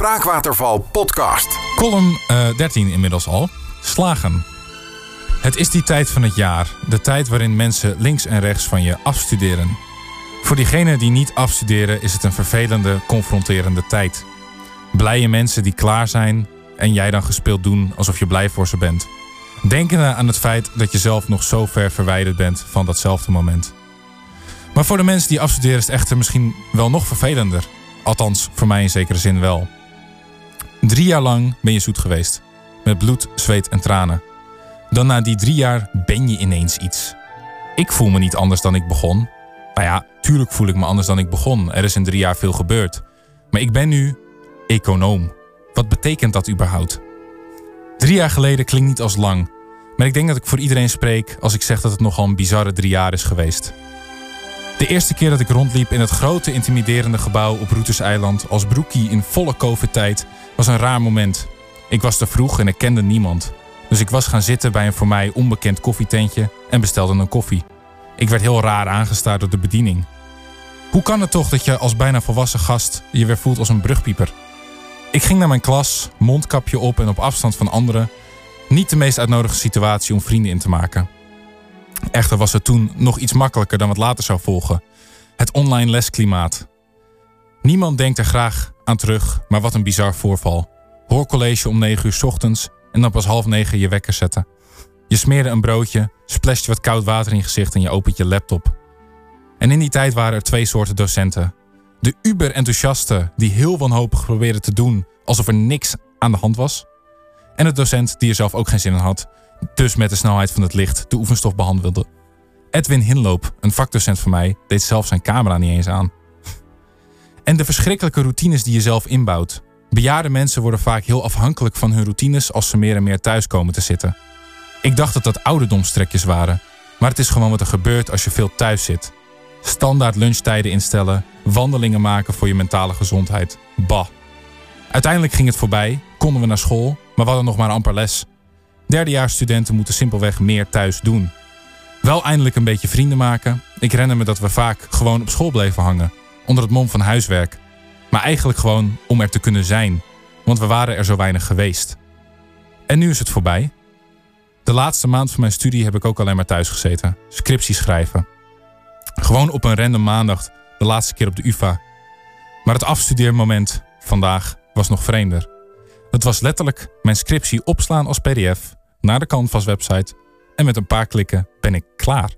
Spraakwaterval podcast. Column eh 13 inmiddels al. Slagen. Het is die tijd van het jaar. De tijd waarin mensen links en rechts van je afstuderen. Voor diegenen die niet afstuderen is het een vervelende, confronterende tijd. Blije mensen die klaar zijn en jij dan gespeeld doen alsof je blij voor ze bent. Denkende aan het feit dat je zelf nog zo ver verwijderd bent van datzelfde moment. Maar voor de mensen die afstuderen is het echter misschien wel nog vervelender. Althans, voor mij in zekere zin wel. Drie jaar lang ben je zoet geweest. Met bloed, zweet en tranen. Dan na die drie jaar ben je ineens iets. Ik voel me niet anders dan ik begon. Nou ja, tuurlijk voel ik me anders dan ik begon. Er is in drie jaar veel gebeurd. Maar ik ben nu econoom. Wat betekent dat überhaupt? Drie jaar geleden klinkt niet als lang. Maar ik denk dat ik voor iedereen spreek als ik zeg dat het nogal een bizarre drie jaar is geweest. De eerste keer dat ik rondliep in het grote intimiderende gebouw op Routeseiland als broekie in volle covid-tijd was een raar moment. Ik was te vroeg en ik kende niemand. Dus ik was gaan zitten bij een voor mij onbekend koffietentje en bestelde een koffie. Ik werd heel raar aangestaard door de bediening. Hoe kan het toch dat je als bijna volwassen gast je weer voelt als een brugpieper? Ik ging naar mijn klas, mondkapje op en op afstand van anderen. Niet de meest uitnodige situatie om vrienden in te maken. Echter was het toen nog iets makkelijker dan wat later zou volgen. Het online lesklimaat. Niemand denkt er graag aan terug, maar wat een bizar voorval. Hoorcollege om 9 uur ochtends en dan pas half negen je wekker zetten. Je smeerde een broodje, splasht je wat koud water in je gezicht en je opent je laptop. En in die tijd waren er twee soorten docenten. De uber-enthousiaste die heel wanhopig probeerde te doen alsof er niks aan de hand was. En de docent die er zelf ook geen zin in had, dus met de snelheid van het licht de oefenstof behandelde. Edwin Hinloop, een vakdocent van mij, deed zelf zijn camera niet eens aan. En de verschrikkelijke routines die je zelf inbouwt. Bejaarde mensen worden vaak heel afhankelijk van hun routines als ze meer en meer thuis komen te zitten. Ik dacht dat dat ouderdomstrekjes waren, maar het is gewoon wat er gebeurt als je veel thuis zit. Standaard lunchtijden instellen, wandelingen maken voor je mentale gezondheid. Bah. Uiteindelijk ging het voorbij, konden we naar school, maar we hadden nog maar amper les. Derdejaarsstudenten moeten simpelweg meer thuis doen. Wel eindelijk een beetje vrienden maken. Ik herinner me dat we vaak gewoon op school bleven hangen, onder het mom van huiswerk. Maar eigenlijk gewoon om er te kunnen zijn, want we waren er zo weinig geweest. En nu is het voorbij. De laatste maand van mijn studie heb ik ook alleen maar thuis gezeten. Scriptie schrijven. Gewoon op een random maandag, de laatste keer op de UvA. Maar het afstudeermoment vandaag was nog vreemder. Het was letterlijk mijn scriptie opslaan als pdf naar de Canvas website en met een paar klikken ben ik klaar.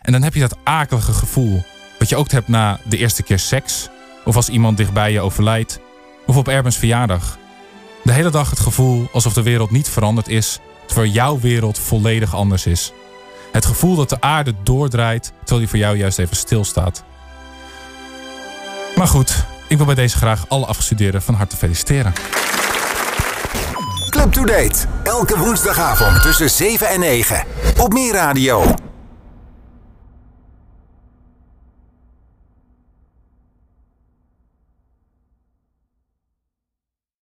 En dan heb je dat akelige gevoel wat je ook hebt na de eerste keer seks of als iemand dichtbij je overlijdt of op Erbens verjaardag. De hele dag het gevoel alsof de wereld niet veranderd is terwijl jouw wereld volledig anders is. Het gevoel dat de aarde doordraait terwijl die voor jou juist even stilstaat. Maar goed, ik wil bij deze graag alle afgestudeerden van harte feliciteren. Club to Date. Elke woensdagavond tussen 7 en 9. Op Meer Radio.